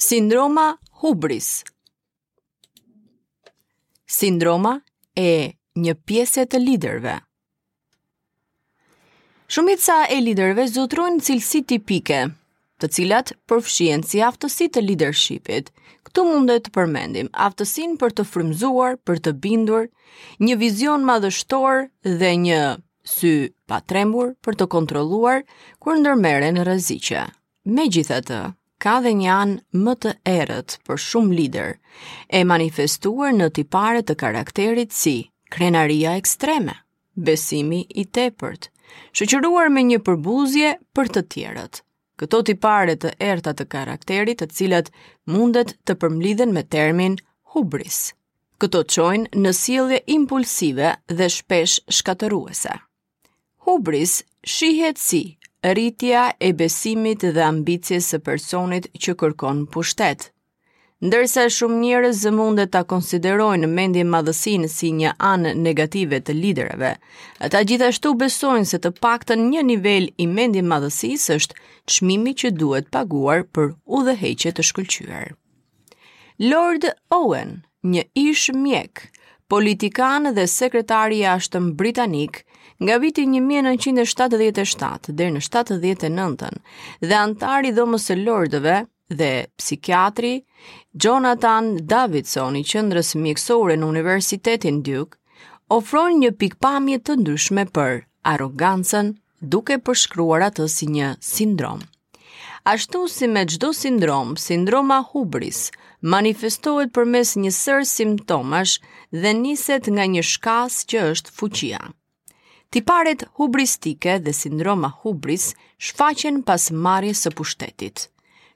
Sindroma hubris Sindroma e një pjese të liderve Shumica e liderve zotërojnë cilësi tipike, të cilat përfshihen si aftësi të lidershipit. Këtu mundet të përmendim aftësinë për të frymëzuar, për të bindur, një vizion madhështor dhe një sy patrembur për të kontrolluar kur ndërmerren rreziqe. Megjithatë, ka dhe një anë më të errët për shumë liderë, e manifestuar në tipare të karakterit si krenaria ekstreme. besimi i tepërt, shoqëruar me një përbuzje për të tjerët. Këto tipare të errta të karakterit, të cilat mundet të përmblidhen me termin hubris. Këto çojnë në sjellje impulsive dhe shpesh shkatërruese. Hubris shihet si rritja e besimit dhe ambicies së personit që kërkon pushtet. Ndërsa shumë njerëz mundet ta konsiderojnë mendjemadhësinë si një anë negative të liderëve, ata gjithashtu besojnë se të paktën një nivel i mendjemadhësisë është çmimi që duhet paguar për udhëheqje të shkëlqyer. Lord Owen, një ish mjek, politikan dhe sekretar i jashtëm britanik, nga viti 1977 deri në 79-ën dhe anëtar i Dhomës së Lordëve, dhe psikiatri Jonathan Davidson i Qendrës Mjekësore në Universitetin Duke ofrojnë një pikëpamje të ndryshme për arrogancën duke përshkruar atë si një sindrom. Ashtu si me çdo sindrom, sindroma hubris manifestohet përmes një sërë simptomash dhe nxitet nga një shkas që është fuqia. Tiparet hubristike dhe sindroma hubris shfaqen pas marrjes së pushtetit.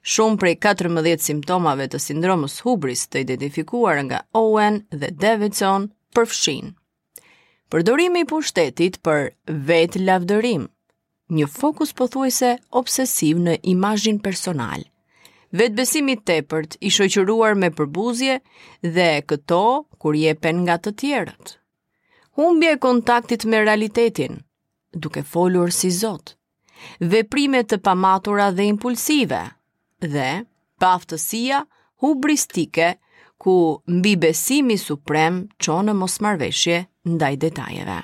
Shumë prej 14 simptomave të sindromës hubris të identifikuara nga Owen dhe Davidson përfshijnë përdorimi i pushtetit për vetëlavdërim, një fokus pothuajse obsesiv në imazhin personal, vetëbesimi i tepërt i shoqëruar me përbuzje dhe këto kur jepen nga të tjerët. Humbja e kontaktit me realitetin, duke folur si zot, veprime të pamatura dhe impulsive, dhe paaftësia hubristike ku mbibesimi suprem çon në mosmarrëveshje ndaj detajeve.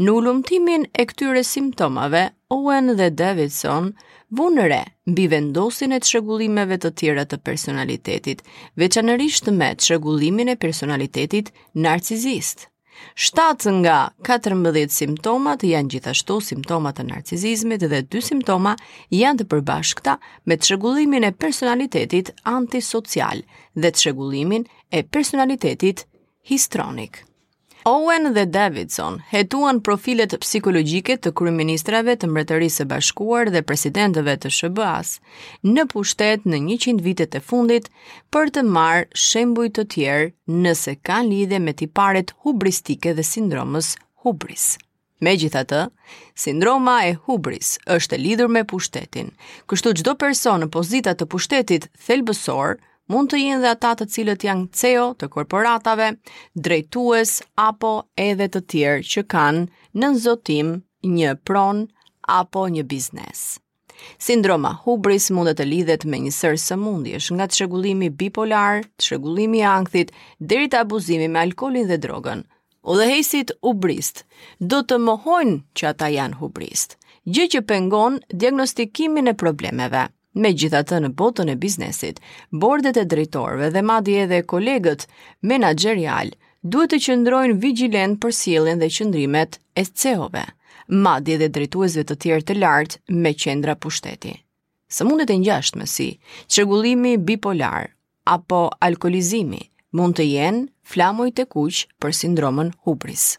Në hulumtimin e këtyre simptomave Owen dhe Davidson vunë re mbivendosjen e çrregullimeve të tjera të personalitetit, veçanërisht me çrregullimin e personalitetit narcizist. 7 nga 14 simptomat janë gjithashtu simptoma të narcizizmit dhe dy simptoma janë të përbashkëta me çrregullimin e personalitetit antisocial dhe çrregullimin e personalitetit histrionik. Owen dhe Davidson hetuan profilet psikologjike të kryeministrave të Mbretërisë së Bashkuar dhe presidentëve të SHBA-s në pushtet në 100 vitet e fundit për të marrë shembuj të tjerë nëse kanë lidhje me tiparet hubristike dhe sindromës hubris. Megjithatë, sindroma e hubris është e lidhur me pushtetin. Kështu çdo person në pozita të pushtetit thelbësor mund të jenë dhe ata të cilët janë CEO të korporatave, drejtues apo edhe të tjerë që kanë nën zotim një pronë apo një biznes. Sindroma hubris mund të lidhet me një sërë sëmundjesh, nga çrregullimi bipolar, çrregullimi i ankthit, deri te abuzimi me alkoolin dhe drogën. Udhëheqësit hubristë do të mohojnë që ata janë hubristë, gjë që pengon diagnostikimin e problemeve. Megjithatë, në botën e biznesit, bordet e drejtorëve dhe madje edhe kolegët menaxherialë duhet të qëndrojnë vigjilentë për sjelljen dhe qëndrimet e CEO-ve, madje dhe drejtuesve të tjerë të lartë me qendra pushteti. Sëmundjet e ngjashtme si çrregullimi bipolar apo alkoolizmi mund të jenë flamuj të kuq për sindromën hubris.